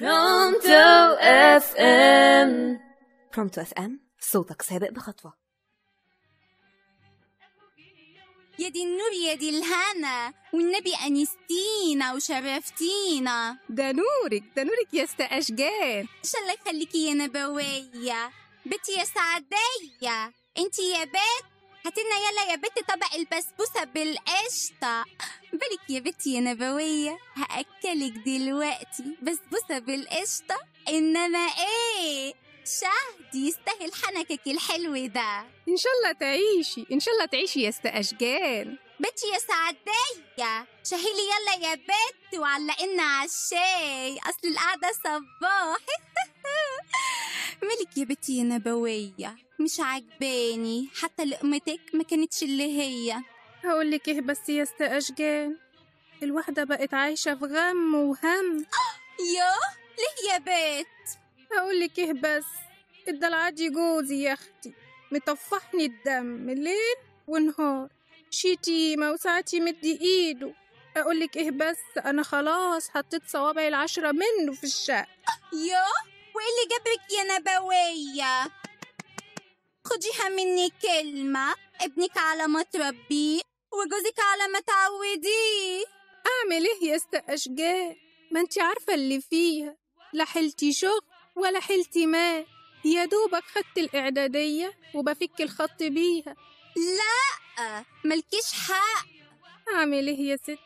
برونتو اف ام برونتو اف ام صوتك سابق بخطوة. يا دي النور يا دي الهنا والنبي أنستينا وشرفتينا. ده نورك ده نورك يا است أشجان إن شاء الله يخليكي يا نبوية. بنتي يا سعدية. أنتي يا بت هاتلنا يلا يا بت طبق البسبوسة بالقشطة. بالك يا بنتي يا نبوية هأكلك دلوقتي بسبوسة بالقشطة. إنما إيه؟ شهد يستاهل حنكك الحلو ده. إن شاء الله تعيشي إن شاء الله تعيشي يا است أشجان. بنتي يا سعدية شهيلي يلا يا بت وعلقنا على الشاي. أصل القعدة صباح مالك يا بنتي يا نبوية. مش عجباني حتى لقمتك ما كانتش اللي هي. هقول لك إيه بس يا است أشجان الواحدة بقت عايشة في غم وهم. يا ليه يا بت هقول لك إيه بس الدلع دي جوزي يا أختي. مطفحني الدم ليل ونهار شتيمة وساعات يمد إيده. أقول لك إيه بس أنا خلاص حطيت صوابعي العشرة منه في الشقة. يا وايه اللي جابك يا نبوية. خديها مني كلمة ابنك على ما تربيه وجوزك على ما تعوديه. أعمل إيه يا است أشجان ما أنت عارفة اللي فيها لا حلتي شغل ولا حلتي مال. يا دوبك خدت الإعدادية وبفك الخط بيها. لا ملكيش حق. أعمل إيه يا ست.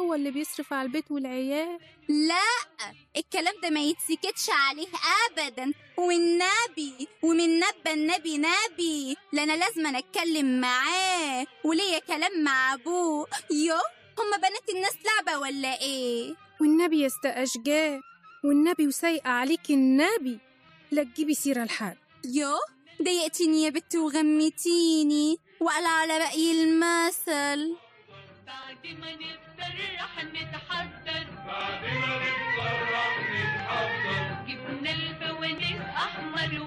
هو اللي بيصرف على البيت والعيال؟ لا الكلام ده ما يتسكتش عليه ابدا. والنبي ومن نبى النبي نبي. لأنا لازم أنا أتكلم معاه. وليا كلام مع أبوه. يو هما بنات الناس لعبة ولا إيه؟ والنبي يا است أشجان والنبي وسايقة عليك النبي. لا تجيبي سيرة لحد. يو ضايقتيني يا بت وغمتيني وقال على رأي المثل. نتفرح نتحضر. بعد ما نتفرح نتحضر. جبنا الفوانيس أحمر